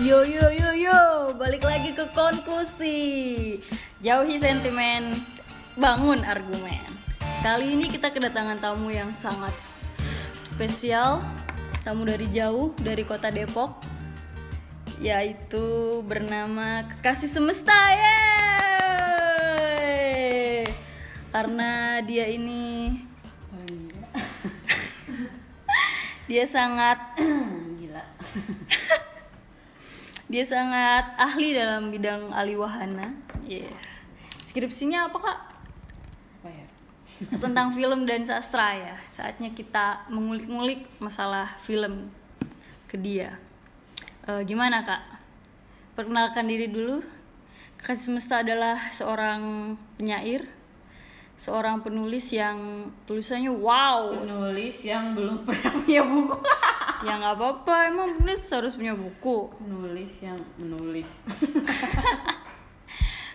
Yo yo yo yo, balik lagi ke konklusi. Jauhi sentimen, bangun argumen. Kali ini kita kedatangan tamu yang sangat spesial, tamu dari jauh dari kota Depok, yaitu bernama Kekasih Semesta yeay! Karena dia ini dia sangat. Dia sangat ahli dalam bidang aliwahana. Iya. Skripsinya apa kak? Apa ya? Tentang film dan sastra ya. Saatnya kita mengulik-ngulik masalah film ke dia. Eh, gimana kak? Perkenalkan diri dulu. Kasih Semesta adalah seorang penyair, seorang penulis yang tulisannya wow. Penulis yang belum pernah punya buku. Ya nggak apa-apa, emang penulis harus punya buku. Penulis yang menulis.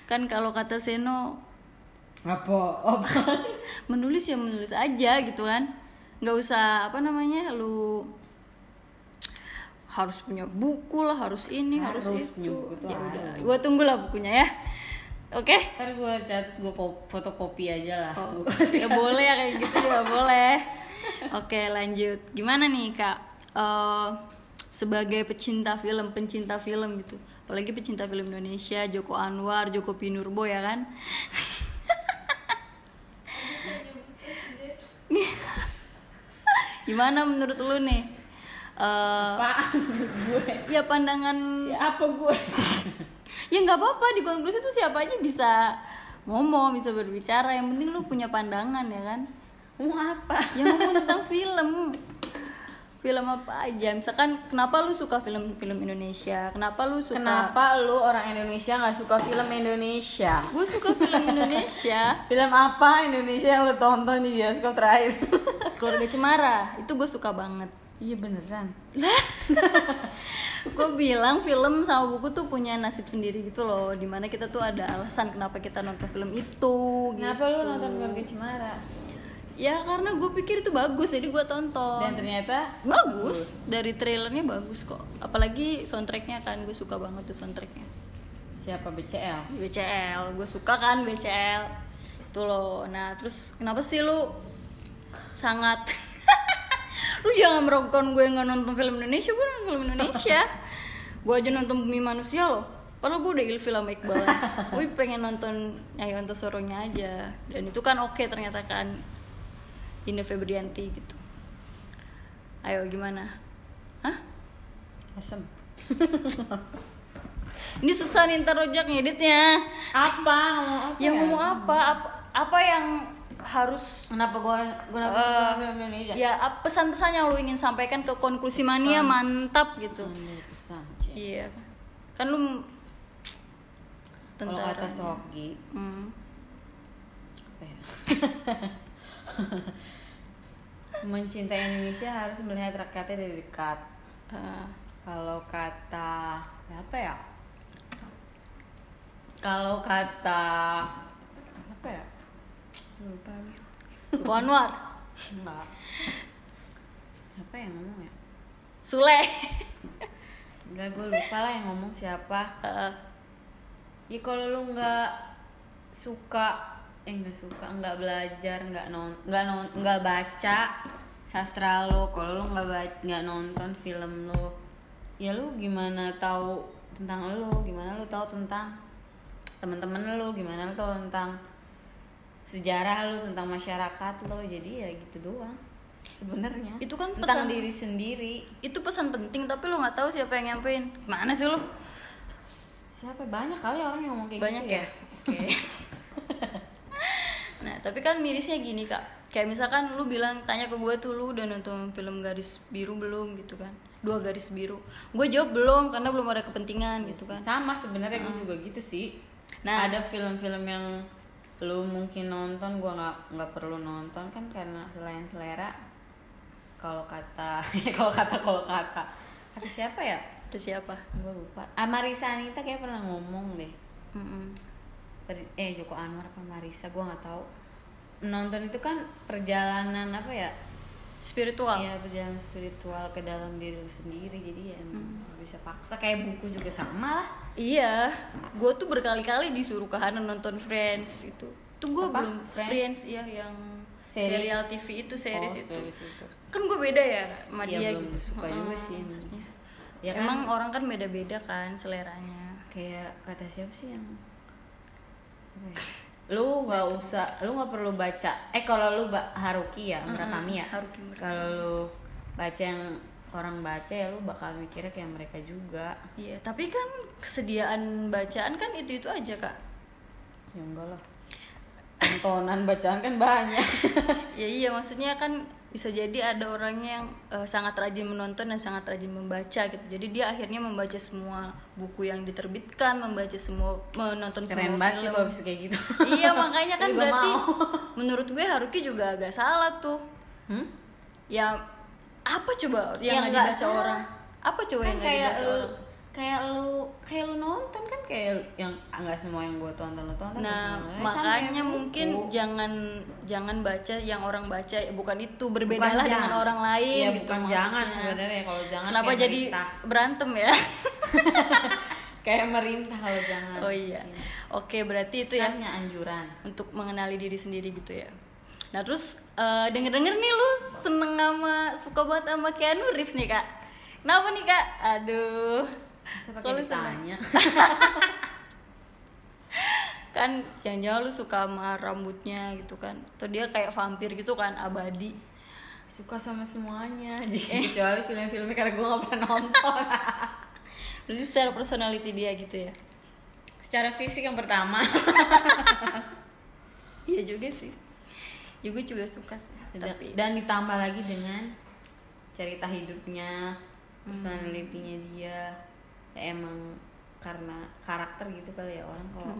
Kan kalau kata Seno Apa? Apa? menulis ya menulis aja gitu kan nggak usah apa namanya lu harus punya buku lah harus ini harus, Harus itu ya udah gua tunggulah bukunya ya oke Ntar gue catat gue fotokopi aja lah. Oh, ya boleh ya kayak gitu juga boleh oke lanjut gimana nih kak Eh, sebagai pecinta film pencinta film gitu apalagi pecinta film Indonesia Joko Anwar Joko Pinurbo ya kan gimana menurut lu nih Eh, Apaan gue? ya pandangan Siapa gue? ya nggak apa-apa di konklusi tuh siapa aja bisa ngomong bisa berbicara yang penting lu punya pandangan ya kan Mau apa? yang ngomong tentang film film apa aja misalkan kenapa lu suka film-film Indonesia kenapa lu suka Kenapa lu orang Indonesia nggak suka film Indonesia? gue suka film Indonesia Film apa Indonesia yang lu tonton di bioskop terakhir? keluarga Cemara itu gue suka banget Iya beneran. gue bilang film sama buku tuh punya nasib sendiri gitu loh di mana kita tuh ada alasan kenapa kita nonton film itu Kenapa gitu. lu nonton keluarga Cemara? Ya karena gue pikir itu bagus jadi gue tonton. Dan ternyata bagus. dari trailernya bagus kok. Apalagi soundtracknya kan gue suka banget tuh soundtracknya. Siapa? BCL? BCL gue suka kan BCL itu loh. Nah terus kenapa sih lu sangat lu jangan meragukan gue nggak nonton film Indonesia gue nonton film Indonesia. Gue aja nonton Bumi Manusia loh. Padahal gue udah ilfil sama Iqbal. Gue pengen nonton Nyai Ontosoronya aja. Dan itu kan oke ternyata kan Indah Febrianti gitu Ayo gimana? Hah? Asem. Ini susah nih ntar rojak ngeditnya Apa? Ngomong apa? Yang ya? ngomong apa? Apa, apa yang harus Kenapa gua gua kenapa film Indonesia? Ya pesan-pesan yang lu ingin sampaikan ke konklusi mania mantap gitu pesan. Iya Kan lu Kalau tentara kata Sogi, Hmm. apa ya? Mencintai Indonesia harus melihat rakyatnya dari dekat. Eh, Kalau kata apa ya? Kalau kata apa ya? Lupa. nih. Joko Anwar Enggak. Apa yang ngomong ya? Sule Enggak, gue lupa lah yang ngomong siapa. Eh, Ya kalau lu nggak suka, eh nggak suka, nggak belajar, nggak non, nggak non, nggak baca sastra lo, kalau lu nggak nggak nonton film lo, ya lu gimana tahu tentang lo, gimana lu tahu tentang teman-teman lo, gimana lu tahu tentang sejarah lo, tentang masyarakat lo, jadi ya gitu doang sebenarnya. Itu kan tentang pesan- diri sendiri. Itu pesan penting tapi lu nggak tahu siapa yang nyampein Mana sih lu? Siapa banyak kali orang yang ngomong kayak Banyak gitu ya? Oke Nah tapi kan mirisnya gini kak. Kayak misalkan lu bilang tanya ke gue tuh lu udah nonton film garis biru belum? gitu kan. Dua garis biru. Gue jawab belum karena belum ada kepentingan gitu kan. Sama sebenarnya gue juga gitu sih. Nah. ada film-film yang lu mungkin nonton gua nggak nggak perlu nonton kan karena selain selera. Kalau kata kalau kata kalau kata. Kata siapa ya? Itu siapa? gue lupa. Ah Marisa Anita kayak pernah ngomong deh. Mm-mm. Per- eh Joko Anwar apa Marisa gue nggak tahu nonton itu kan perjalanan apa ya Spiritual Iya perjalanan spiritual ke dalam diri lu sendiri jadi ya emang Hmm. bisa paksa kayak buku juga sama lah Iya, gue tuh berkali-kali disuruh ke Hana nonton Friends itu. Tuh gue belum Friends? Friends, ya yang Series? serial TV itu series Oh, itu. series itu. Kan gue beda ya sama Iya, dia belum gitu. suka juga Heeh, sih maksudnya. ya kan Emang orang kan beda-beda kan seleranya. kayak kata siapa sih yang ya? Lu nggak usah lu nggak perlu baca. Eh kalau lu ba- Haruki ya Murakami ya. Haruki kalau lu baca yang orang baca ya lu bakal mikirnya kayak mereka juga. Iya, tapi kan kesediaan bacaan kan itu-itu aja, Kak. ya enggak lah. Tontonan bacaan kan banyak. Ya iya, maksudnya kan bisa jadi ada orangnya yang eh, sangat rajin menonton dan sangat rajin membaca gitu. Jadi dia akhirnya membaca semua buku yang diterbitkan, membaca semua menonton keren semua film. kalau bisa kayak gitu iya makanya kan berarti mau. menurut gue Haruki juga agak salah tuh hmm? ya apa coba yang Ya, nggak dibaca salah. orang apa coba kan yang kayak dibaca lu orang kayak lu kayak lu nonton kan kayak yang ah, nggak semua yang gue tonton lu tonton nah makanya mungkin buku. jangan jangan baca yang orang baca ya, bukan itu Bukan berbeda dengan jangan. orang lain Iya, gitu bukan maksudnya. jangan sebenarnya kalau jangan kenapa kayak jadi merintah. berantem ya kayak merintah kalau jangan oh iya oke berarti itu ya hanya anjuran untuk mengenali diri sendiri gitu ya. Nah terus eh, denger-denger nih lu seneng sama suka banget sama Keanu Reeves nih kak. Kenapa nih kak? Aduh. Seneng? ditanya Kan jangan-jangan lu suka sama rambutnya gitu kan. Atau dia kayak vampir gitu kan abadi. suka sama semuanya kecuali film-filmnya karena gue gak pernah nonton Berarti secara personality dia gitu ya. secara fisik yang pertama Iya juga sih. Ya gue juga suka sih. Tapi dan ditambah lagi dengan cerita hidupnya personalitinya dia ya emang karena karakter gitu kali ya orang kalau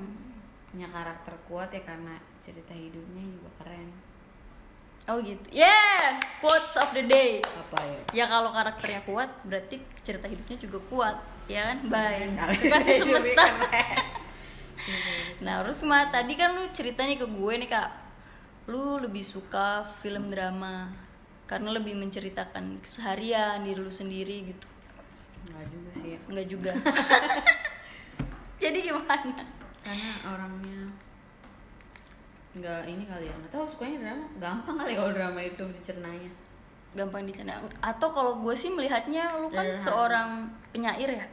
punya karakter kuat ya karena cerita hidupnya juga keren oh gitu. Yeah, quotes of the day. apa ya Ya kalau karakternya kuat berarti cerita hidupnya juga kuat, ya kan? Bye. Kasih semesta. keren. Nah, terus Ma, tadi kan lu ceritanya ke gue nih, Kak. Lu lebih suka film drama karena lebih menceritakan keseharian diri lu sendiri gitu. Enggak juga sih ya. Enggak juga. Jadi gimana? karena orangnya nggak ini kali ya nggak tahu sukanya drama gampang kali kalau drama itu dicernanya Gampang dicerna. Atau kalau gue sih melihatnya lu kan seorang penyair ya.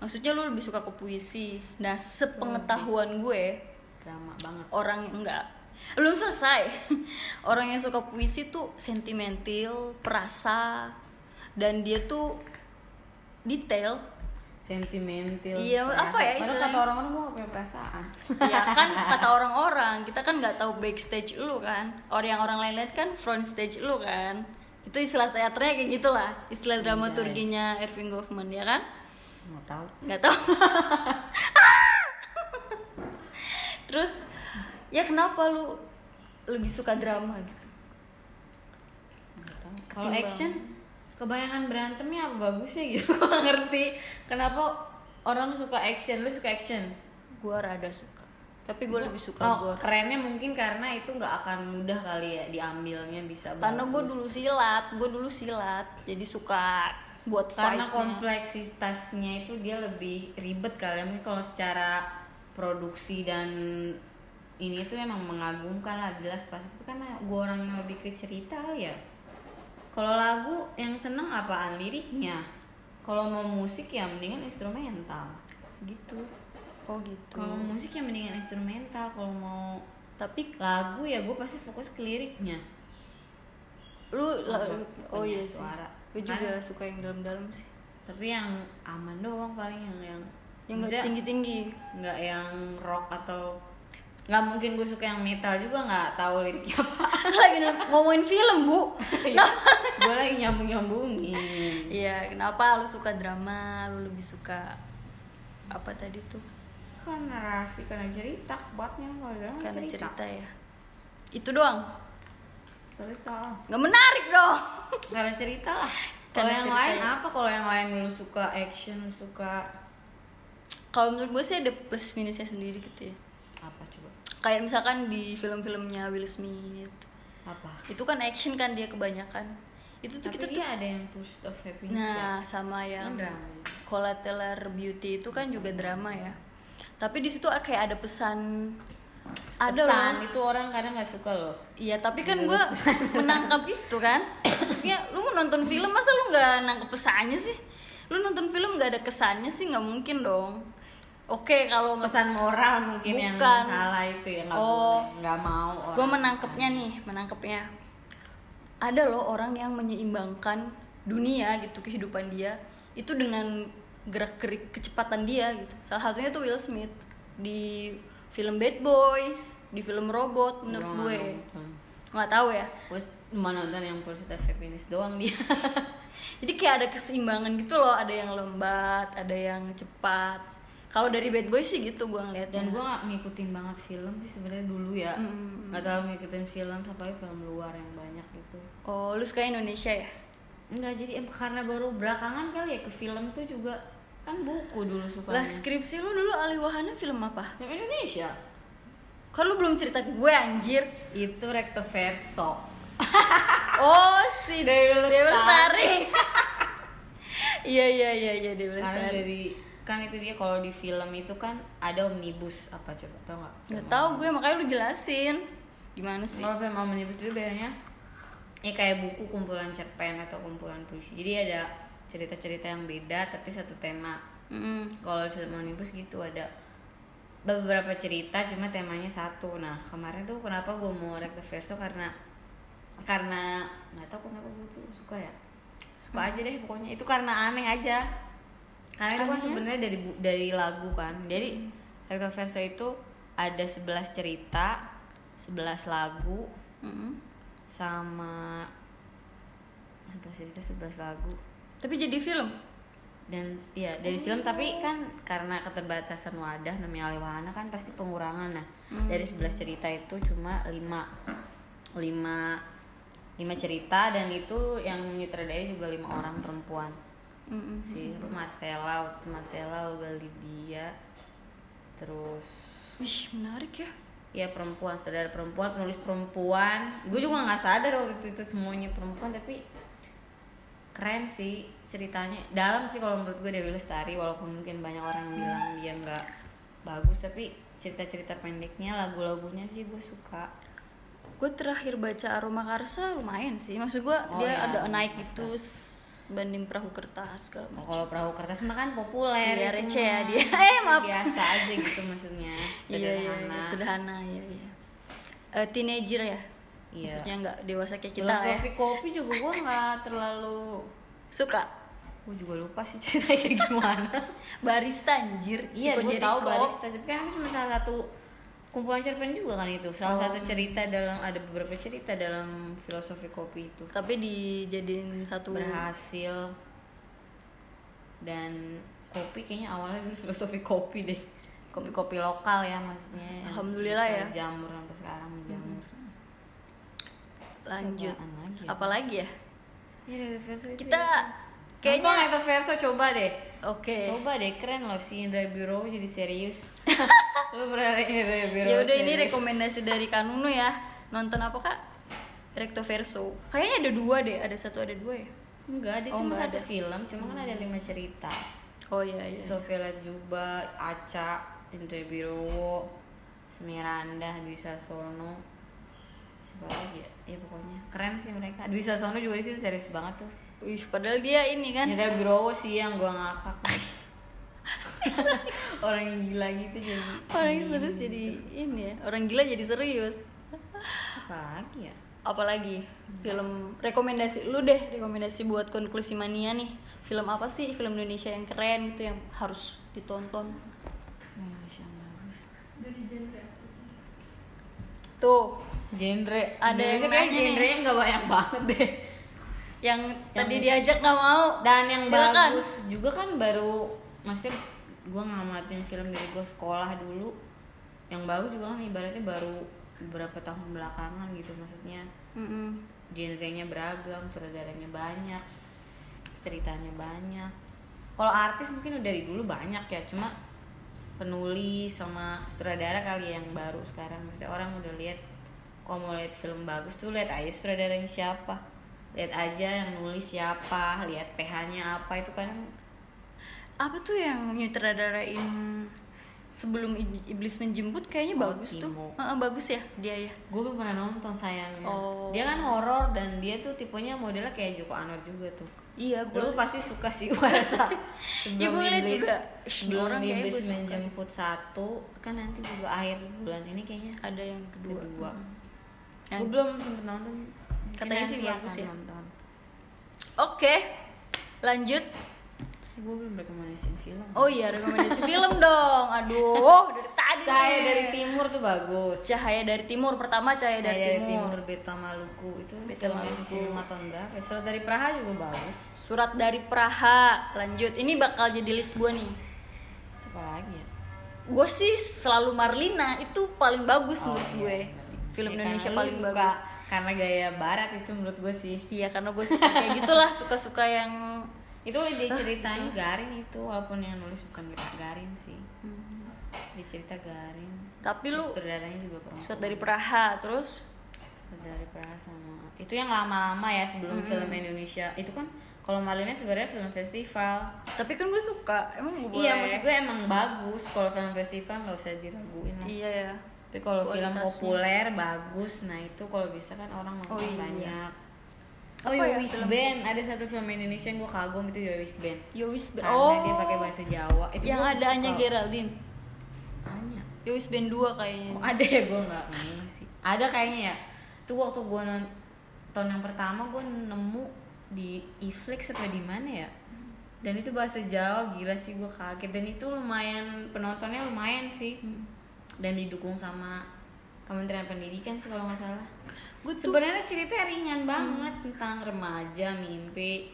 Maksudnya lu lebih suka ke puisi. Nah, sepengetahuan gue, drama banget orang enggak belum selesai orang yang suka puisi tuh sentimental perasa dan dia tuh detail. Sentimental. Iya, apa ya istilahnya? kata orang-orang gue gak punya perasaan. Ya kan kata orang-orang kita kan nggak tahu backstage lu kan. Orang yang orang lain lihat kan front stage lu kan. Itu istilah teaternya kayak gitulah istilah dramaturginya Irving Goffman ya kan? Mau tahu? Nggak tahu. Terus ya kenapa lu lebih suka drama gitu? Nggak tahu. kalau action kebanyakan berantemnya apa bagusnya gitu gue ngerti. Kenapa orang suka action? Lu suka action? Gua rada suka. Tapi gue lebih suka oh, gua. kerennya mungkin karena itu nggak akan mudah kali ya diambilnya bisa karena gue dulu silat gue dulu silat. Jadi suka buat karena kompleksitasnya itu dia lebih ribet kali ya. Mungkin kalau secara produksi dan ini tuh emang mengagumkan lah jelas pasti. Itu karena gue orang yang lebih ke cerita ya kalau lagu yang seneng apaan? Liriknya. Kalau mau musik ya mendingan instrumental. Gitu. Oh gitu. Kalau musik ya mendingan instrumental. Kalau mau tapi lagu ya gue pasti fokus ke liriknya. Lu la- Apa? oh iya suara. gue juga suka yang dalam-dalam sih. Tapi yang aman doang paling yang yang yang Maksudnya- gak tinggi-tinggi. nggak yang rock atau nggak mungkin gue suka yang metal juga nggak tahu liriknya apa. Lagi ngomongin film bu? Nah. Gue lagi nyambung nyambungin iya kenapa lu suka drama? Lu lebih suka apa tadi tuh? Kan narasi karena cerita kuatnya kalau drama karena cerita. cerita ya. Itu doang. Cerita. Nggak menarik dong. Karena cerita lah. Kalau yang cerita. lain ya. apa? Kalau yang lain lu suka action suka kalau menurut gue sih ada plus minusnya sendiri gitu ya. Apa coba kayak misalkan di film-filmnya Will Smith. Apa? Itu kan action kan dia kebanyakan. Itu tuh tapi kita tuh ada yang Pursuit of Happiness nah sama ya. yang Kan drama. Collateral Beauty itu kan juga drama ya. Tapi di situ kayak ada pesan. Ada Pesan, loh itu orang kadang nggak suka loh. Iya tapi kan gue menangkap itu kan. Maksudnya lu mau nonton film masa lu nggak nangkep pesannya sih? Lu nonton film nggak ada kesannya sih nggak mungkin dong Oke kalau nggak pesan moral mungkin yang Bukan. salah itu ya nggak Oh. boleh nggak mau gue menangkapnya nih menangkapnya ada loh orang yang menyeimbangkan dunia gitu kehidupan dia itu dengan gerak gerik kecepatan dia gitu. Salah satunya tuh Will Smith di film Bad Boys di film Robot menurut Gua gue. nggak tahu ya. Gue cuma nonton yang of Happiness doang dia. Jadi kayak ada keseimbangan gitu loh ada yang lembat ada yang cepat kalau dari Bad Boys sih gitu gue ngeliatnya. Dan gue nggak ngikutin banget film sih sebenarnya dulu ya. Mm. nggak terlalu ngikutin film sampai film luar yang banyak gitu. Oh lu suka Indonesia ya? Enggak jadi em, karena baru belakangan kali ya ke film tuh juga kan buku dulu suka lah skripsi lu dulu Ali Wahana film apa? Film Indonesia? Kan lu belum cerita ke gue anjir. Itu recto verso. Oh, si Dewi Lestari. Iya iya iya iya Dewi Lestari. dari kan itu dia kalau di film itu kan ada omnibus apa coba tau nggak? Gak tau gue makanya lu jelasin. Gimana sih? kalau film omnibus itu biasanya ya kayak buku kumpulan cerpen atau kumpulan puisi. Jadi ada cerita-cerita yang beda tapi satu tema. Mm-mm. kalau film omnibus gitu ada beberapa cerita cuma temanya satu. Nah kemarin tuh kenapa gue mau recto verso karena karena nggak tahu kenapa gue tuh suka ya. Suka aja deh pokoknya. Itu karena aneh aja karena itu kan sebenarnya dari dari lagu kan. Jadi recto verso itu ada 11 cerita 11 lagu Mm-mm. sama 11 cerita 11 lagu. Tapi jadi film. dan ya dari film. Tapi kan karena keterbatasan wadah namanya Ali Wahana kan pasti pengurangan. Nah Hmm. dari 11 cerita itu cuma 5 5 5 cerita. Dan itu yang nyutradari juga lima orang perempuan Mm-mm. si Marcella waktu itu Marcella Olga Lydia terus Wih menarik ya. ya perempuan saudara perempuan penulis perempuan gue juga nggak sadar waktu itu, itu semuanya perempuan tapi keren sih ceritanya dalam sih kalau menurut gue Dewi Lestari walaupun mungkin banyak orang bilang dia nggak bagus tapi cerita-cerita pendeknya lagu-lagunya sih gue suka Gue terakhir baca Aroma Karsa lumayan sih. Maksud gue Oh, dia ya, agak naik gitu banding perahu kertas Nah, macam. kalau perahu kertas mah kan populer Iya, itu receh ya dia. Eh, maaf. biasa aja gitu maksudnya Iya iya sederhana iya, sederhana ya iya. Eh, teenager ya. Iya. Maksudnya nggak dewasa kayak kita ya. filosofi kopi juga gue nggak terlalu Suka gue juga lupa sih ceritanya gimana barista anjir Iya, gue tahu barista, tapi kan cuma salah satu kumpulan cerpen juga kan itu. Salah Oh. satu cerita dalam ada beberapa cerita dalam filosofi kopi itu. tapi dijadiin satu Berhasil dan kopi kayaknya awalnya dulu filosofi kopi deh. Kopi-kopi lokal ya maksudnya. Alhamdulillah ya. Jamur sampai sekarang menjamur. lanjut Apaan lagi ya? apalagi ya Ya, verso itu kita ya. kayaknya Recto Verso coba deh. Oke Coba deh keren loh si Indra Biro jadi serius. Lu pernah Indra Biro? ya udah ini rekomendasi dari Kanunu ya nonton apa kak Recto Verso kayaknya ada dua deh ada satu ada dua ya Enggak, dia Oh, cuma satu ada. film, cuma kan ada lima cerita. oh iya Si iya Sofia Lajuba, Aca, Indra Birowo, Semiranda, Dwi Sasono. Siapa lagi ya? Ya pokoknya keren sih mereka. Dwi Sasono juga situ serius banget tuh. Wih, padahal dia ini kan Indra Birowo sih yang gua ngakak. Orang yang gila gitu jadi. orang yang serius jadi ini ya orang gila jadi serius Apa lagi ya? apalagi film rekomendasi lu deh rekomendasi buat konklusi mania nih film apa sih film Indonesia yang keren gitu yang harus ditonton Indonesia yang bagus. tuh Genre Ada yang nih. genre-nya nggak banyak banget deh. Yang, tadi diajak nggak mau. Dan yang Silakan. bagus juga kan baru maksudnya gue ngamatin film dari gue sekolah dulu. Yang bagus juga kan ibaratnya baru beberapa tahun belakangan gitu maksudnya. Mm-mm. genrenya beragam sutradaranya banyak ceritanya banyak. Kalau artis mungkin udah dari dulu banyak ya cuma penulis sama sutradara kali ya yang baru sekarang. Maksudnya orang udah lihat kalau mau lihat film bagus tuh? Lihat aja sutradaranya siapa lihat aja yang nulis siapa lihat PH-nya apa itu kan apa tuh yang nyutradarain sebelum iblis menjemput? Kayaknya Oh, bagus tuh. Timo. Heeh, bagus ya dia ya? Gue belum pernah nonton sayangnya. Oh. dia kan horor dan dia tuh tipenya modelnya kayak Joko Anwar juga tuh. Iya gue lu pasti suka sih gue rasa Ya, ngeliat Iblis- juga. Sebelum orang iblis menjemput satu kan nanti juga akhir bulan ini kayaknya. Ada yang kedua, kedua. Mm. gue belum sempet nonton Katanya sih bagus ya. oke lanjut. Gue belum rekomendasiin film. Oh iya rekomendasi film dong. Aduh dari tadi Cahaya nih. dari Timur tuh bagus. Cahaya dari Timur pertama Cahaya Cahaya dari, Timur. Beta Maluku. Itu Beta Maluku. tahun berapa ya? Surat dari Praha juga bagus. Surat dari Praha. Lanjut. Ini bakal jadi list gue nih. Siapa lagi ya? Gue sih selalu Marlina. Itu paling bagus Oh, menurut iya, gue. benar. film Ya, Indonesia paling suka- bagus karena gaya barat itu menurut gue sih. Iya karena gue suka kayak gitulah suka-suka yang itu dia ceritanya garing itu walaupun yang nulis bukan garing sih. Hmm. dia cerita garing tapi lu sutradaranya juga perempuan. surat dari Praha terus? Surat dari Praha sama itu yang lama-lama ya sebelum film Indonesia. Itu kan kalau Marlina sebenarnya film festival. Tapi kan gue suka emang gue iya maksud gue emang bagus. Kalau film festival nggak usah diraguin lah. Iya ya tapi kalau film populer bagus nah itu kalau bisa kan orang nonton Oh, iya. banyak. Oh, Apa ya Yowis film- Band. Ada satu film Indonesia yang gue kagum itu Yowis Band. Yowis Band. Karena oh. dia pakai bahasa Jawa. Itu yang ada suka. Anya Geraldine. Anya? Yowis Band 2 kayaknya. Oh, ada ya? Gue nggak sih. Ada kayaknya ya? Itu waktu gue nonton yang pertama gue nemu di Iflix atau di mana ya? Dan itu bahasa Jawa gila sih gue kaget. Dan itu lumayan penontonnya lumayan sih. Hmm. Dan didukung sama Kementerian Pendidikan sih kalau nggak salah. Sebenarnya ceritanya ringan banget tentang remaja mimpi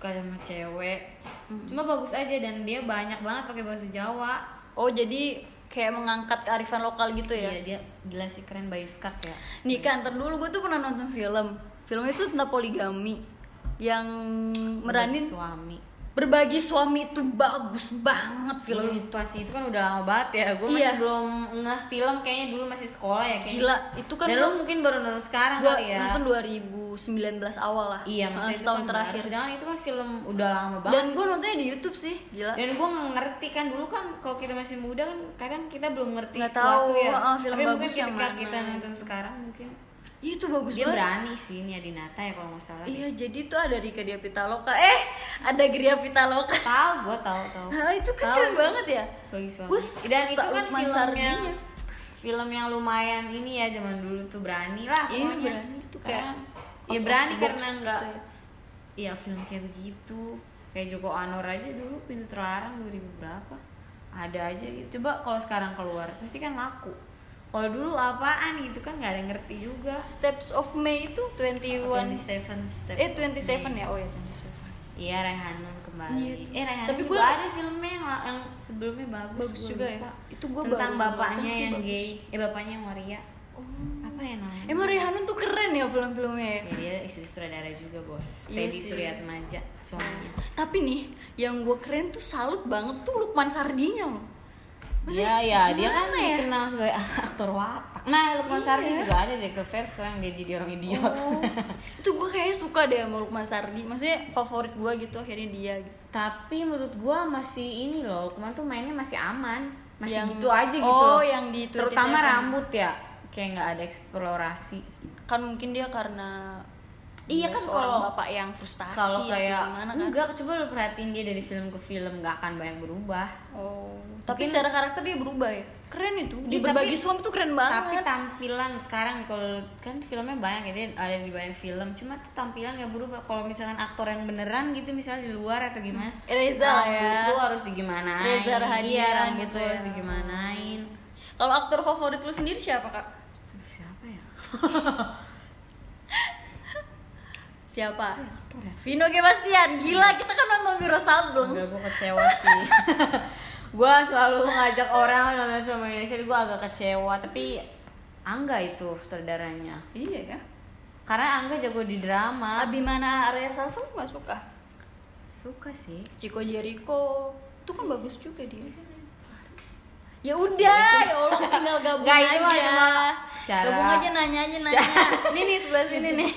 kayak sama cewek. Cuma bagus aja dan dia banyak banget pakai bahasa Jawa. Oh jadi kayak mengangkat kearifan lokal gitu ya? Iya dia gila sih keren Bayu Skak ya. Nih kan ntar dulu. Gue tuh pernah nonton film. Film itu tentang poligami yang meranin suami berbagi suami itu bagus banget film film itu itu kan udah lama banget ya. Gue Iya. masih belum ngeh film kayaknya dulu masih sekolah ya kayaknya. Gila itu kan dan lo mungkin baru nonton sekarang gue kali ya. nonton 2019 awal lah. Iya maksudnya setahun kan terakhir. jangan itu kan film udah lama banget. Dan gue nontonnya di YouTube sih gila. Dan gue ngerti kan dulu kan kalau kita masih muda kan kadang kita belum ngerti Nggak sesuatu tahu, ya. ah, film tapi mungkin bagus yang ketika kita nonton sekarang mungkin Iya, itu bagus dia banget. berani sih Nia Dinata ya kalau nggak salah. Iya jadi tuh ada Rika Dia Pitaloka eh ada Gria Pitaloka tahu gue tahu tahu. Nah, itu kan Tahu. keren banget ya? Bagus banget. Gua dan itu kan Lukman film Sardinya. yang film yang lumayan ini ya zaman dulu tuh berani lah Iya, pokoknya. berani tuh kayak Kan, ya of berani karena gitu nggak ya. Iya film kayak begitu. Kayak Joko Anwar aja dulu pintu terlarang 2000 berapa? Ada aja gitu. Coba kalau sekarang keluar pasti kan laku kalau dulu apaan gitu kan nggak ada yang ngerti juga Steps of May itu 21 27 Steps eh of 27 May. ya oh ya 27 iya Raihanun kembali Iya tuh. eh Raihanun Tapi juga gua- ada filmnya yang, yang sebelumnya bagus Bagus gua juga ya. lupa. Itu gua tentang baru bapaknya yang bagus. gay eh bapaknya yang waria oh. apa ya namanya emang Rehanun tuh keren ya film-filmnya ya ya dia istri sutradara juga bos Iya Teddy. Suryatmaja suaminya tapi nih yang gue keren tuh salut banget tuh Lukman Sardinya loh Iya Maksudnya, ya, dia kan ya? dikenal sebagai aktor watak. Nah, Lukman Iya. Sardi juga ada direktur versi yang dia jadi orang idiot. Oh, itu gue kayaknya suka deh sama Lukman Sardi maksudnya favorit gue gitu akhirnya dia gitu Tapi menurut gua masih ini loh, Lukman tuh mainnya masih aman. Masih Yang- gitu aja gitu loh. oh, yang di 27. Terutama rambut ya, kayak nggak ada eksplorasi. kan mungkin dia karena Iya dia kan kalau- bapak yang frustasi Kalau kayak gimana kan enggak, coba lu perhatiin dia dari film ke film nggak akan banyak berubah. oh tapi Mungkin- secara karakter dia berubah ya keren itu di Iya, berbagi tapi- suami tuh keren Tapi banget tampilan sekarang kalau kan filmnya banyak ya dia ada di banyak film, cuma tuh tampilan nggak berubah. Kalau misalkan aktor yang beneran gitu misalnya di luar atau gimana, Reza lah rambut ya lu harus digimanain. Reza Rahadian iya, gitu ya. harus digimanain. kalau aktor favorit lu sendiri siapa kak siapa ya? siapa Aktor ya? Vino G Bastian gila kita kan nonton Viro Sableng Enggak, gue kecewa sih. gue selalu ngajak orang nonton film Indonesia, tapi gue agak kecewa. Tapi Angga itu sutradaranya. iya ya Karena Angga jago di drama. Abimana Arya Sasro nggak suka Suka sih. Chico Jericho itu kan bagus juga dia Ya udah, ya Allah tinggal gabung itu aja. cuma cara- Gabung aja nanya aja nanya. Ini nih sebelah sini nih.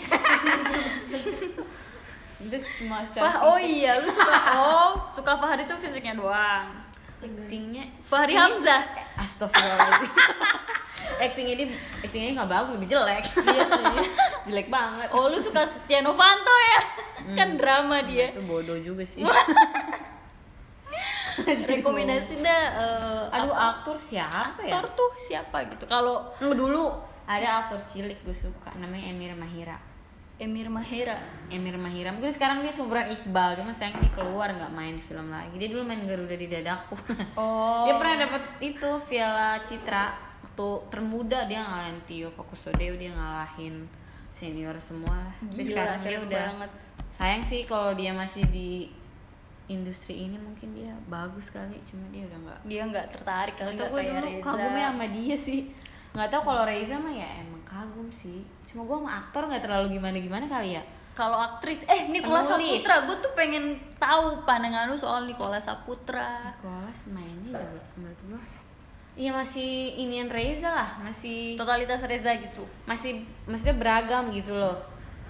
Terus cuma Fah, oh iya, lu suka oh, suka Fahri tuh fisiknya doang. actingnya Fahri Hamzah. Astagfirullahaladzim Actingnya dia, actingnya nggak bagus, lebih jelek Iya sih. Jelek banget Oh, lu suka Setia Novanto ya? Kan drama dia. Itu bodoh juga sih Rekomendasi dah eh, Aduh apa? aktor siapa ya? aktor tuh siapa gitu. Kalau dulu ada aktor cilik gue suka namanya Emir Mahira Emir Mahera. Emir Mahira mungkin sekarang dia sumuran Iqbal cuma sayang dia keluar nggak main film lagi dia dulu main Garuda di dadaku Oh. dia pernah dapat itu Piala Citra waktu termuda dia ngalahin Tio Pakusadewa dia ngalahin senior semua lah tapi Gila, sekarang dia udah banget. sayang sih kalau dia masih di industri ini mungkin dia bagus kali cuma dia udah nggak Dia nggak tertarik kali nggak kayak dulu Reza. kagumnya sama dia sih nggak tahu kalau Reza mah ya emang kagum sih cuma gue sama aktor nggak terlalu gimana gimana kali ya Kalau aktris, eh Nicola Penulis. Saputra, gue tuh pengen tahu pandangan lu soal Nicola Saputra. Nicholas mainnya juga menurut gue iya masih inian Reza lah masih Totalitas Reza gitu, masih maksudnya beragam gitu loh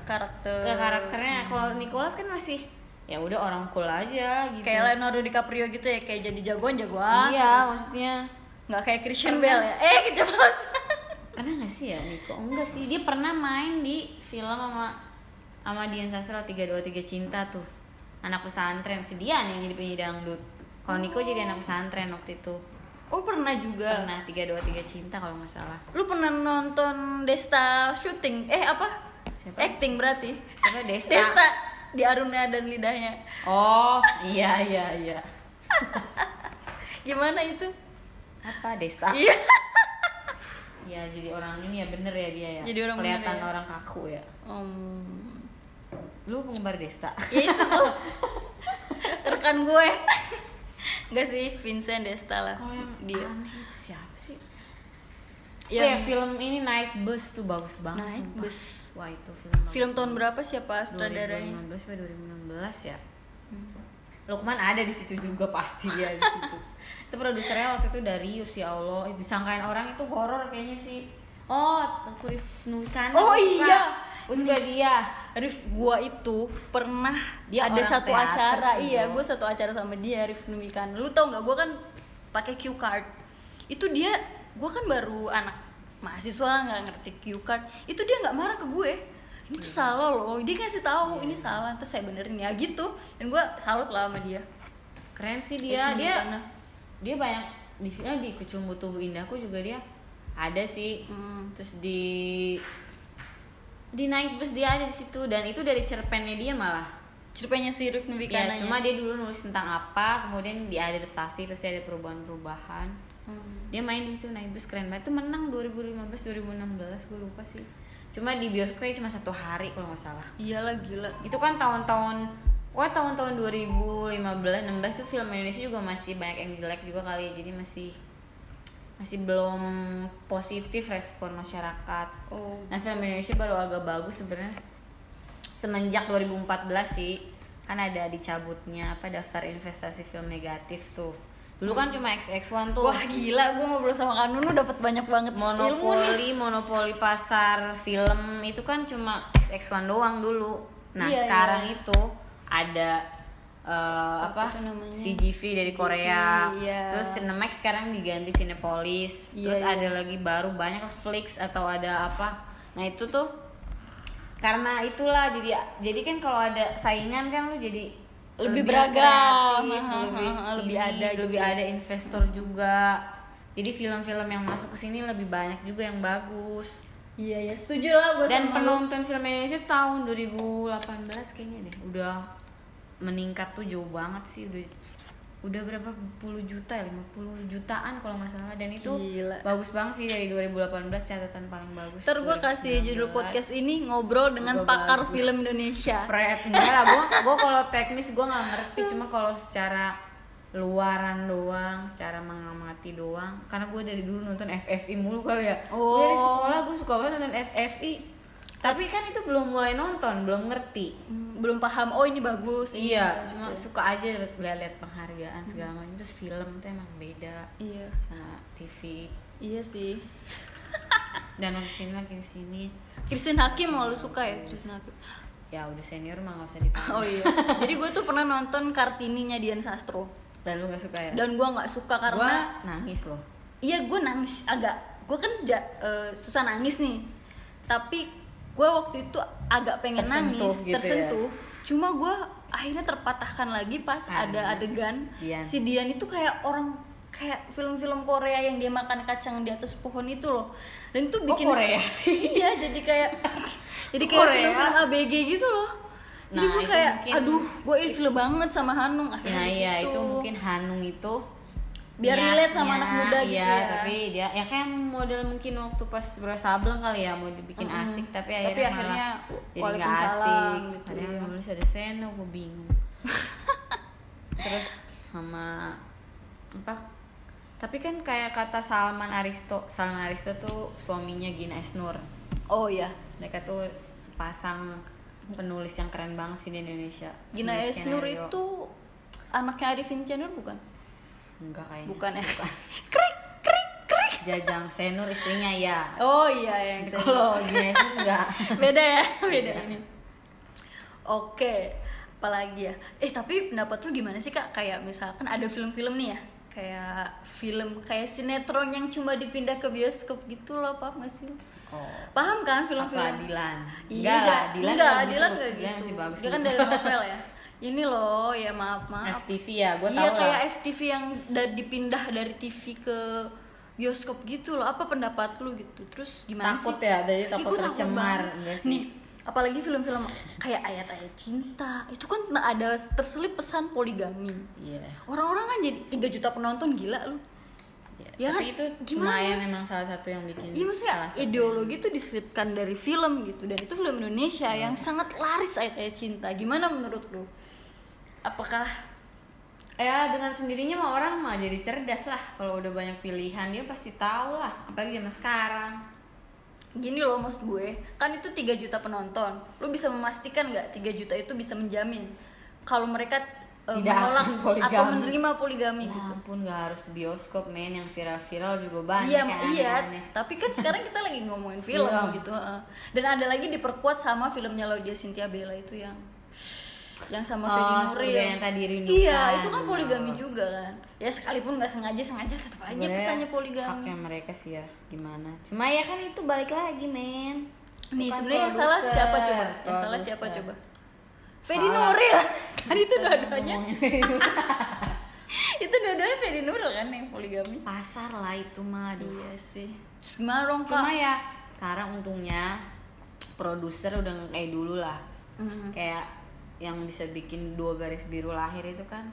karakter. ke karakternya kalau Nicholas kan masih ya udah orang cool aja gitu Kayak Leonardo DiCaprio gitu ya, kayak jadi jagoan jagoan. iya terus maksudnya nggak kayak Christian Bale ya. Eh keceplosan. pernah nggak sih ya Niko enggak sih dia pernah main di film sama sama Dian Sastro 323 Cinta tuh anak pesantren si Dian yang jadi penyanyi dangdut kalau Niko jadi anak pesantren waktu itu Oh pernah juga. pernah 323 Cinta kalau nggak salah Lu pernah nonton Desta syuting? Eh apa? Siapa? Acting berarti. siapa Desta, Desta di Aruna dan lidahnya. oh iya iya iya Gimana itu? apa Desta Iya. ya jadi orang ini ya bener ya dia ya Jadi orang bener kelihatan ya. orang kaku ya Om, lu penggemar Desta ya itu tuh rekan gue. Enggak sih, Vincent Desta lah. kalau yang Dia. aneh itu siapa sih Yang oh ya film ini Night Bus tuh bagus banget Night sumpah. Bus. Wah itu film film tahun berapa siapa sutradaranya? 2015 sampai 2016 ya. Lukman ada di situ juga pasti dia di situ. Itu produsernya waktu itu Darius ya Allah. Disangkain orang itu horor kayaknya sih. Oh Tengku Rifnukan Oh iya. Uska dia. Rif gua itu pernah Dia ada satu acara sih, iya gue satu acara sama dia Rif Numikan lu tau nggak gue kan pakai cue card. Itu dia gue kan baru anak mahasiswa nggak ngerti cue card itu dia nggak marah ke gue. Ini tuh salah loh dia ngasih tahu ini salah terus saya benerin ya gitu. Dan gue salut lah sama dia. Keren sih dia Rif dia Numikana. dia banyak di film di Kucumbu Tubuh Indahku juga dia ada sih. Hmm. terus di di Night Bus dia ada di situ dan itu dari cerpennya dia malah. Cerpennya si Rif Ya, Numikananya cuma dia dulu nulis tentang apa, kemudian diadaptasi terus dia ada perubahan-perubahan. Hmm. Dia main di situ Night Bus keren banget. Itu menang 2015 2016 gue lupa sih. Cuma di bioskopnya cuma satu hari kalau nggak salah. iyalah gila Itu kan tahun-tahun Wah tahun-tahun 2015 16 tuh film Indonesia juga masih banyak yang jelek juga kali jadi masih masih belum positif respon masyarakat. oh Nah film Indonesia baru agak bagus sebenarnya semenjak 2014 sih kan ada dicabutnya apa daftar investasi film negatif tuh. Dulu kan cuma XX1 tuh. wah gila gue ngobrol sama Kanunu dapat banyak banget ilmu nih monopoli monopoli pasar film itu kan cuma XX1 doang dulu. Nah, Iya, sekarang iya. itu ada eh, Apa apa? CGV dari Korea. iya. Terus Cinemax sekarang diganti Cinepolis. Iya, Terus iya. ada lagi baru banyak Flix atau ada apa. Nah, itu tuh karena itulah jadi jadi kan kalau ada saingan kan lu jadi Lebih beragam. kreatif, lebih ha, lebih ini, ada gitu. lebih ada investor juga jadi film-film yang masuk ke sini lebih banyak juga yang bagus iya ya setuju lah gue dan penonton film Indonesia tahun 2018 kayaknya deh udah meningkat tuh jauh banget sih udah udah berapa puluh juta ya 50 jutaan kalau nggak salah dan itu Gila. bagus banget sih dari 2018 catatan paling bagus Ntar gue kasih judul 2019. podcast ini ngobrol dengan Juga pakar bagus. film Indonesia. Pret enggak lah gua gua kalau teknis gua nggak ngerti cuma kalau secara luaran doang secara mengamati doang karena gue dari dulu nonton FFI mulu kali ya Oh. Dari sekolah gue suka banget nonton FFI tapi kan itu belum mulai nonton belum ngerti. Hmm, belum paham oh ini bagus ini iya cuma gitu. suka aja lihat-lihat penghargaan segala macam. Terus film tuh emang beda iya. sama TV iya sih. Dan nonton sini makin sini Christine Hakim mau lu suka ya Christine Hakim? Ya udah senior mah nggak usah ditanya. Oh iya. Jadi gue tuh pernah nonton kartininya Dian Sastro. Dan lu nggak suka ya? Dan gue nggak suka gua karena nangis loh. Iya gue nangis agak gue kan ja- eh, susah nangis nih. Tapi gue waktu itu agak pengen Tersentuh nangis gitu ya? tersentuh. Cuma gue akhirnya terpatahkan lagi pas Ah, ada adegan. Dian. si Dian itu kayak orang kayak film-film Korea yang dia makan kacang di atas pohon itu loh. Dan itu bikin Korea sih? iya jadi kayak jadi kayak film-film ABG gitu loh. Jadi Nah, gue kayak mungkin- aduh gue ilfil banget sama Hanung. Akhirnya nah iya itu mungkin Hanung itu Biar relate sama niatnya, anak muda gitu iya, ya. tapi dia ya kayak model mungkin waktu pas Bro Sableng kali ya mau dibikin Mm-mm. asik tapi Tapi akhirnya, akhirnya, malah jadi nggak asik. gitu, ada yang nulis ada Seno gue bingung. Terus sama apa? Tapi kan kayak kata Salman Aristo Salman Aristo tuh suaminya Gina Esnur. Oh iya. Mereka tuh sepasang penulis yang keren banget sih di Indonesia. Gina Esnur itu anaknya Arifin Chanur bukan? Enggak kayaknya Bukan ya? krik krik krik. Jajang Senur istrinya ya Oh iya yang saya- kalau Gina Esnur enggak beda ya, beda ini. Oke, apalagi ya? Eh tapi pendapat lu gimana sih kak? Kayak misalkan ada film-film nih ya, kayak film kayak sinetron yang cuma dipindah ke bioskop gitu loh, paham gak sih? lu? oh Paham kan film-film? Dilan Iya, enggak Dilan enggak, nggak Dilan gitu. nggak Dilan gitu. masih bagus Dia kan gitu. dari novel ya. Ini loh, ya maaf maaf. FTV ya gue iya tahu kayak lah FTV yang da- dipindah dari TV ke bioskop gitu loh. Apa pendapat lu gitu? Terus gimana takut sih? ya jadi Ih, takut gua tercemar sih Nih, apalagi film-film kayak ayat-ayat cinta. Itu kan ada terselip pesan poligami. iya Orang-orang kan jadi 3 juta penonton gila lu. Ya tapi kan? itu Gimana? lumayan emang salah satu yang bikin Iya maksudnya ideologi itu diselipkan dari film gitu dan itu film Indonesia yang sangat laris ayat-ayat cinta. Gimana menurut lu? Apakah ya dengan sendirinya mah orang mah jadi cerdas lah. Kalau udah banyak pilihan dia pasti tahu lah. Apalagi zaman sekarang. Gini loh maksud gue kan itu 3 juta penonton. Lu bisa memastikan nggak 3 juta itu bisa menjamin kalau mereka eh, Tidak menolak poligami. atau menerima poligami Ya gitu. ampun gak harus bioskop men. Yang viral-viral juga banyak iya yang iya. aneh-aneh. tapi kan sekarang kita lagi ngomongin film gitu heeh. dan ada lagi diperkuat sama filmnya Laudia Cynthia Bella itu yang yang sama Oh, Fedi Nuril. yang tadi rindukan. iya itu kan poligami Oh. juga kan. Ya sekalipun nggak sengaja sengaja tetap aja Sebenarnya pesannya poligami. haknya mereka sih ya gimana. Cuma ya kan itu balik lagi men. Nih Bukan sebenarnya yang salah siapa coba? Yang salah siapa coba? Fedi. Nuril. Kan itu dua-duanya. itu dua-duanya Fedi Nuril kan yang poligami. Pasar lah itu mah aduh. iya sih. Gimana dong cuma ya sekarang untungnya produser udah nggak kayak dulu lah. Mhm. kayak yang bisa bikin dua garis biru lahir itu kan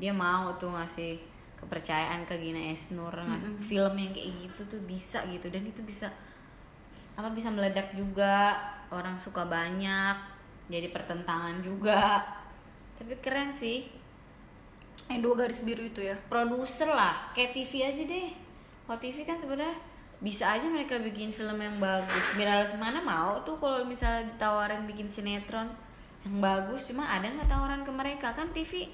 dia mau tuh ngasih kepercayaan ke Gina Esnur nggak- film yang kayak gitu tuh bisa gitu dan itu bisa apa bisa meledak juga orang suka banyak jadi pertentangan juga. Tapi keren sih. Yang dua garis biru itu ya? Produser lah kayak TV aja deh. Kalau TV kan sebenarnya bisa aja mereka bikin film yang bagus. Mira mana mau tuh kalau misalnya ditawarin bikin sinetron yang bagus cuma ada nggak tawaran ke mereka? Kan TV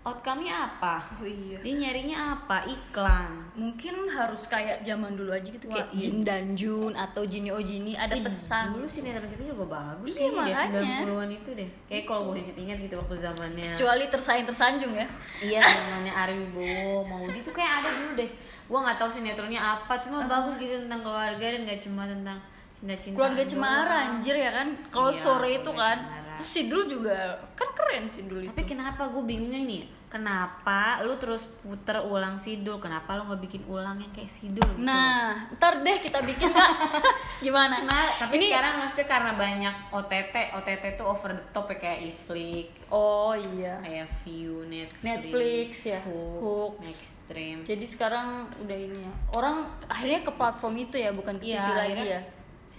outcome-nya apa? Oh iya. Dia nyarinya apa? Iklan. Mungkin harus kayak zaman dulu aja gitu Wah, kayak iya. Jin dan Jun atau Jini Oh Jini ada Ih, pesan. dulu sinetron kita juga bagus Iya, makanya. deh 90-an itu deh. Kayak kalau gue inget-inget gitu waktu zamannya kecuali tersaing tersanjung ya. Iya zamannya Ari Wibowo Maudi tuh kayak ada dulu deh. Gua nggak tahu sinetronnya apa cuma bagus gitu tentang keluarga dan gak cuma tentang cinta-cinta keluarga cemara anjir ya kan? Kalau Iya, sore itu kan. Cemara. Sidul juga kan keren Sidul itu. tapi kenapa? Gue bingungnya nih kenapa lu terus puter ulang sidul? Kenapa lu nggak bikin ulang yang kayak sidul gitu? Nah ntar deh kita bikin kak. Gimana? Nah, tapi ini sekarang maksudnya karena banyak OTT, OTT tuh over the top ya kayak Iflix, oh iya. Kayak View, Netflix, Netflix, ya. Hook, Hook. Maxstream. jadi sekarang udah ini ya. Orang akhirnya ke platform itu ya bukan ke Iya, TV lagi akhirnya- ya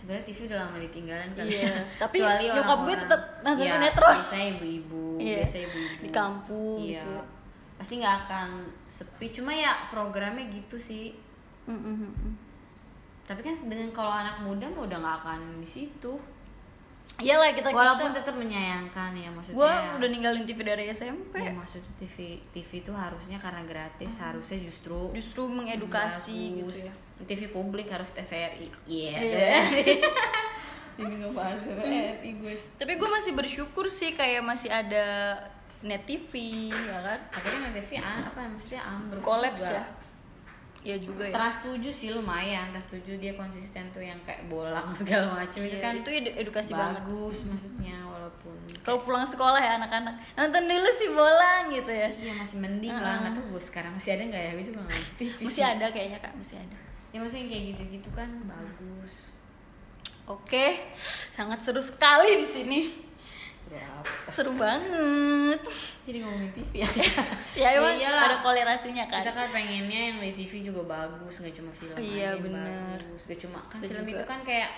Sebenarnya TV udah lama ditinggalin kali. Iya, ya. tapi Kecuali nyokap gue orang-orang- tetap nonton Iya, sinetron. Biasanya ibu-ibu, Iya, biasanya ibu-ibu di kampung Iya. gitu ya. Pasti nggak akan sepi. Cuma ya programnya gitu sih. Mm, mm, mm, mm. Tapi kan dengan kalau anak muda mah udah nggak akan di situ. iyalah kita walaupun kita tetap menyayangkan ya maksudnya gue udah ninggalin TV dari SMP ya, maksudnya TV TV itu harusnya karena gratis harusnya justru justru mengedukasi gitu bagus. ya TV publik harus TVRI iya. Iya. ini ngebahas TVRI gue. Tapi gue masih bersyukur sih kayak masih ada net TV ya kan? Akhirnya TV ah, apa maksudnya ambruk kolaps ya? Ya juga ya. Trans 7 sih lumayan. Trans 7 dia konsisten tuh yang kayak bolang segala macam itu Iya, kan itu edu- edukasi banget. bagus maksudnya walaupun kalau pulang sekolah ya anak-anak. Nonton dulu sih bolang gitu ya. Iya masih mending lah nggak tahu gue sekarang masih ada nggak ya? Gue juga nggak ngerti. Masih ada kayaknya kak. Masih ada ya maksudnya kayak gitu-gitu kan bagus. Oke sangat seru sekali di sini. Berapa? Seru banget. Jadi ngomongin TV ya? Ya emang iyalah. ada kolerasinya kan? Kita kan pengennya yang di TV juga bagus nggak cuma film Iya, aja bener. bagus. Gak cuma kan Itu film juga. itu kan kayak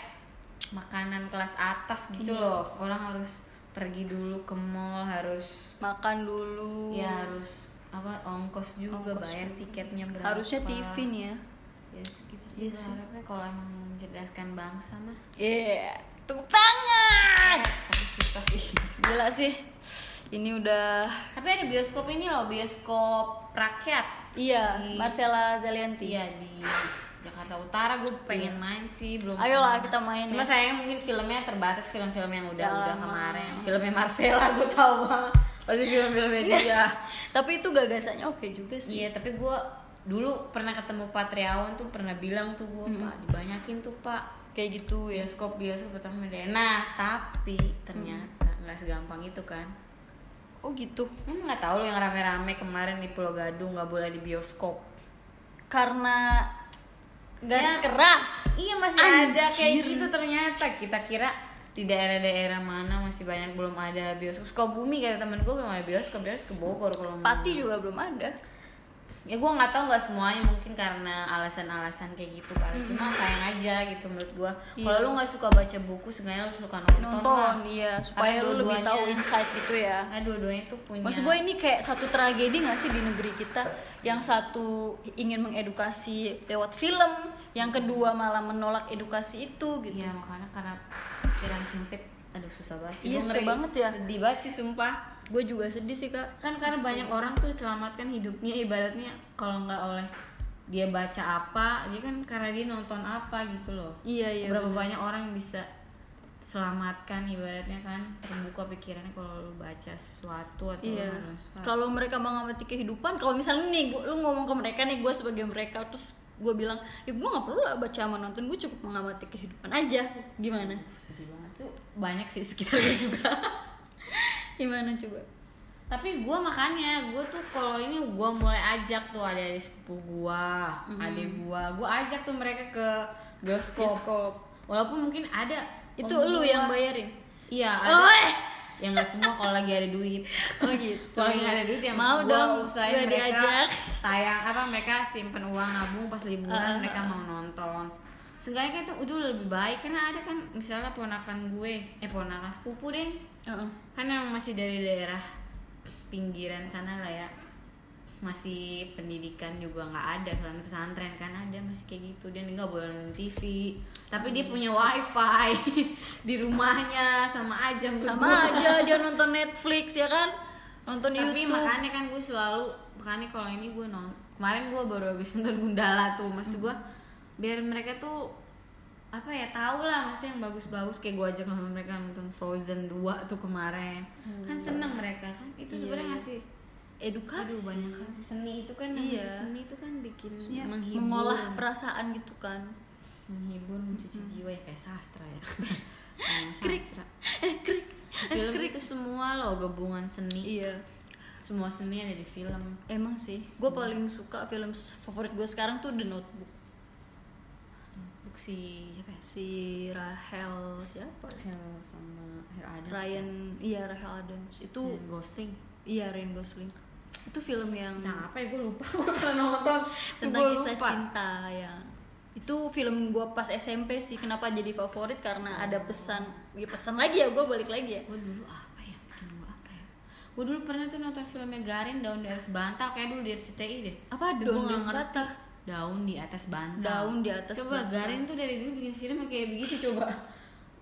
makanan kelas atas gitu Iya. loh. Orang harus pergi dulu ke mall harus makan dulu. Ya harus apa ongkos juga Ongkos bayar tiketnya berapa harusnya TV nih ya. Ya sih Iya gue sih. harapnya kalau emang mencerdaskan bangsa mah Iya, tepuk tangan. susah sih Gila sih. Ini udah tapi ada bioskop ini loh bioskop rakyat iya, Di- Marcella Zalianti. Iya di Jakarta Utara gue pengen main sih belum. Iya. Ayolah, pernah. kita main Cuma ya. sayangnya mungkin filmnya terbatas film-film yang udah Udah udah kemarin. Filmnya Marcella gue tahu banget. Pasti film-filmnya dia. Tapi itu gagasannya oke juga sih. iya tapi gue dulu pernah ketemu Patriawan tuh pernah bilang tuh gue pak dibanyakin tuh pak Kayak gitu ya. bioskop bioskop pertama deh. Nah tapi ternyata nggak segampang itu kan. Oh gitu. Emang nggak tahu lo yang rame-rame kemarin di Pulau Gadung nggak boleh di bioskop. Karena garis Ya. keras. Iya masih ada kayak Anjir. gitu ternyata kita kira di daerah-daerah mana masih banyak belum ada bioskop. Sukabumi kata temen gue belum ada bioskop, dia harus ke Bogor kalau mau. Pati juga belum ada. Ya gue nggak tahu nggak semuanya mungkin karena alasan-alasan kayak gitu kali. Cuma sayang aja gitu menurut gue. Kalau Iya. lu nggak suka baca buku, sebenarnya lu suka nonton. Nonton, lah. iya, supaya lu lebih tahu insight gitu ya. Nah, dua-duanya tuh punya. Maksud gue ini kayak satu tragedi gak sih di negeri kita Yang satu ingin mengedukasi lewat film Yang kedua malah menolak edukasi itu gitu Iya makanya karena pikiran sempit. Aduh susah banget sih. Iya, susah banget ya. Sedih banget sih sumpah. Gue juga sedih sih kak kan karena banyak orang tuh diselamatkan hidupnya ibaratnya kalau nggak oleh dia baca apa dia kan karena dia nonton apa gitu loh Iya iya berapa bener. banyak orang yang bisa selamatkan ibaratnya kan terbuka pikirannya kalau lu baca sesuatu atau Iya. Kalau mereka mengamati kehidupan, kalau misalnya nih, gua, lu ngomong ke mereka nih, gue sebagai mereka, terus gue bilang, ya gue nggak perlu lah baca sama nonton, gue cukup mengamati kehidupan aja. Gimana? sedih banget tuh banyak sih sekitar gue juga Gimana coba? tapi gue makanya gue tuh kalau ini gue mulai ajak tuh ada di sepupu gue adik gue gue ajak tuh mereka ke bioskop, Bioskop. walaupun mungkin ada Itu lu gua- yang bayarin? iya Oh, ada ya nggak semua kalau lagi ada duit oh gitu. kalau lagi nggak ada duit ya Mau gua dong, usahain gue mereka diajak. tayang apa mereka simpen uang nabung pas liburan Ah, mereka ah, mau nonton Seenggaknya kan itu udah lebih baik karena ada kan misalnya ponakan gue eh ponakan sepupu deh Heeh. kan yang masih dari daerah pinggiran sana lah ya masih pendidikan juga nggak ada selain pesantren kan ada masih kayak gitu dia nggak boleh nonton TV tapi dia punya wifi di rumahnya sama aja Sama gua. aja dia nonton Netflix ya kan? Nonton tapi YouTube. makanya kan gue selalu makanya kalau ini gue nonton kemarin gue baru habis nonton Gundala tuh maksud gue biar mereka tuh apa ya tahu lah maksudnya yang bagus-bagus kayak gue ajak nonton mereka nonton Frozen 2 tuh kemarin kan seneng mereka kan itu Iya, sebenarnya iya. ngasih Edukasi. aduh banyak kan seni itu kan Iya. seni itu kan bikin Maksudnya menghibur mengolah perasaan gitu kan. menghibur mencuci jiwa ya kayak sastra ya Krik. sastra Eh, krik. film itu semua loh gabungan seni Iya. semua seni ada di film Emang sih, gue paling suka film favorit gue sekarang tuh The Notebook. Si siapa ya? Si Rahel siapa? Hel sama Hel Adams Ryan, iya Rahel Adams. Itu Dan Ghosting iya Ryan Gosling. Itu film yang nah apa ya gue lupa gue pernah nonton tentang Gua kisah lupa. cinta ya. Itu film gue pas SMP sih. Kenapa jadi favorit? Karena ada pesan. Ya pesan lagi ya, gue balik lagi ya. gue dulu apa ya bikin gue apa ya gue dulu pernah tuh nonton filmnya Garin daun di atas bantal kayak dulu di RCTI deh Apa daun gua di nggak atas ngerti. bantal? Daun di atas bantal Daun di atas coba bantal. Garin tuh dari dulu bikin film kayak begitu coba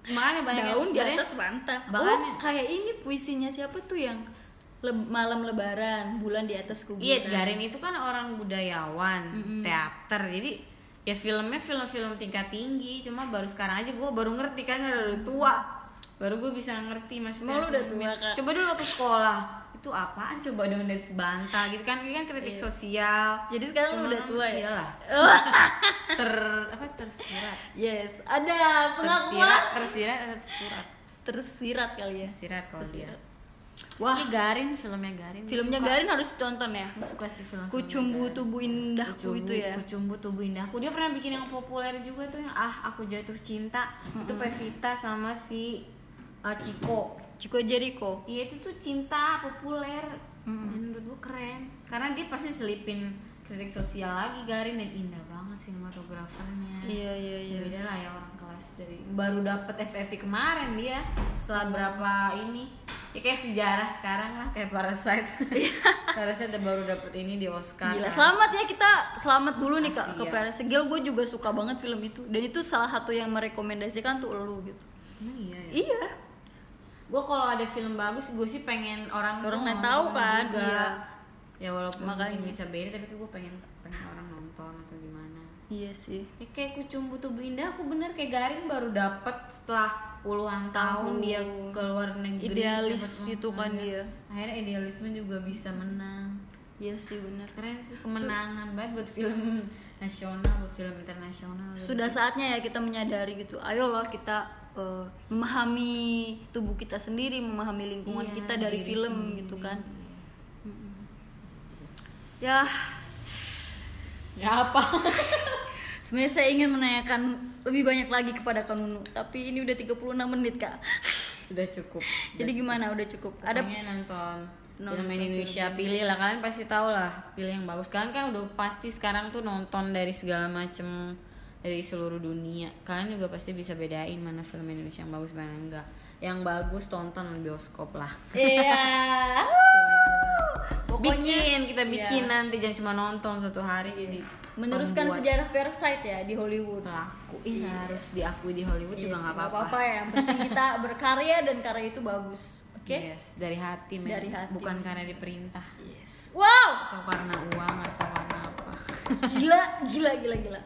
makanya banyak daun di atas bantal oh kayak ini puisinya siapa tuh yang le- malam lebaran bulan di atas kuburan Iya, Garin itu kan orang budayawan, teater. Jadi ya filmnya film-film tingkat tinggi. Cuma baru sekarang aja gue baru ngerti kan udah tua. Baru gue bisa ngerti maksudnya. Lu udah tua, Kak? Coba dulu waktu sekolah itu apaan? Coba dong dari bantal gitu kan. Ini kan kritik sosial. Jadi sekarang lu Cuma udah tua ya? iyalah. Ter apa tersirat. Yes ada tersirat pengakuan. Tersirat atau tersurat. Tersirat kali ya? Tersirat kalau dia. Tersirat. Wah. Ini Garin filmnya Garin. Filmnya suka. Garin harus ditonton ya? Gua suka sih film Kucumbu tubuh indahku Kucumbu, itu ya? Kucumbu tubuh indahku. Dia pernah bikin yang populer juga tuh yang ah aku jatuh cinta. Itu Pevita sama si uh, Ciko. Chico Jericho Iya itu tuh cinta populer. Dan menurut gua keren. Karena dia pasti selipin kritik sosial lagi Garin dan indah banget sinematografernya. iya iya iya. Ya beda lah ya orang kelas dari baru dapet FFI kemarin dia setelah berapa ini. Ya kayak sejarah sekarang lah kayak Parasite. Parasite udah baru dapet ini di Oscar Gila, kan. selamat ya kita selamat dulu nih kak ke Asia. Paris Gil gue juga suka banget film itu. Dan itu salah satu yang merekomendasikan tuh lu gitu. Emang iya ya? Iya gue kalau ada film bagus gue sih pengen orang Orang tuh tahu kan, juga. iya. ya walaupun Makanya. bisa beda tapi gue pengen pengen orang nonton atau gimana iya sih ya kayak kucumbu tubuh indah aku bener kayak Garin baru dapet setelah puluhan tahun Tahun. dia keluar negeri Idealis itu kan penghargaan. dia. akhirnya idealisme juga bisa menang iya sih bener keren sih kemenangan banget buat film nasional buat film internasional sudah saatnya ya kita menyadari gitu ayolah kita eh, memahami tubuh kita sendiri memahami lingkungan Iya, kita dari film sendiri. gitu kan. Ya. Ya apa? Sebenarnya saya ingin menanyakan lebih banyak lagi kepada Kanunu tapi ini udah 36 menit kak. Sudah cukup. Jadi gimana? Udah cukup. Ada Pokoknya nonton Nonton film Indonesia. Pilih lah. Kalian pasti tahu lah pilih yang bagus. Kalian kan udah pasti sekarang tuh nonton dari segala macem dari seluruh dunia. Kalian juga pasti bisa bedain mana film Indonesia yang bagus mana enggak. Yang bagus tonton bioskop lah. Iya. Pokoknya bikin kita bikin Iya. nanti jangan cuma nonton satu hari jadi meneruskan pembuat. sejarah Parasite ya di Hollywood. Pelaku Ih, harus diakui di Hollywood Iya juga nggak apa-apa. ya. Yang penting kita berkarya dan karya itu bagus oke? Yes dari hati men. Dari hati. bukan karena diperintah. Yes. Wow! Atau karena uang atau karena apa gila gila gila gila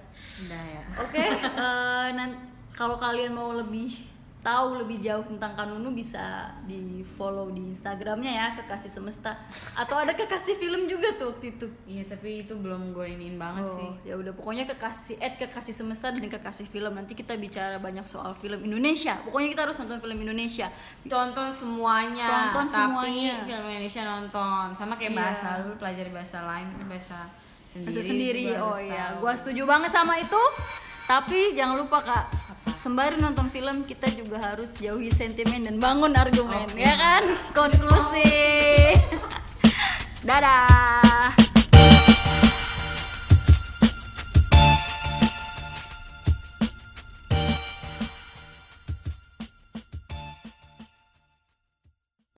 udah ya Oke, eh, nan- kalau kalian mau lebih tahu lebih jauh tentang Kanunu bisa di follow di Instagramnya ya kekasih semesta atau ada kekasih film juga tuh waktu itu. Iya tapi itu belum gue iniin banget sih. Oh, ya udah pokoknya kekasih at kekasih semesta dan kekasih film nanti kita bicara banyak soal film Indonesia. Pokoknya kita harus nonton film Indonesia. Tonton semuanya. Tonton tapi semuanya. film Indonesia nonton. Sama kayak Iya. bahasa lu pelajari bahasa lain bahasa sendiri. Sendiri. Oh iya, gua setuju banget sama itu. Tapi jangan lupa Kak, sembari nonton film kita juga harus jauhi sentimen dan bangun argumen, Oke. ya kan? Konklusi. Dadah.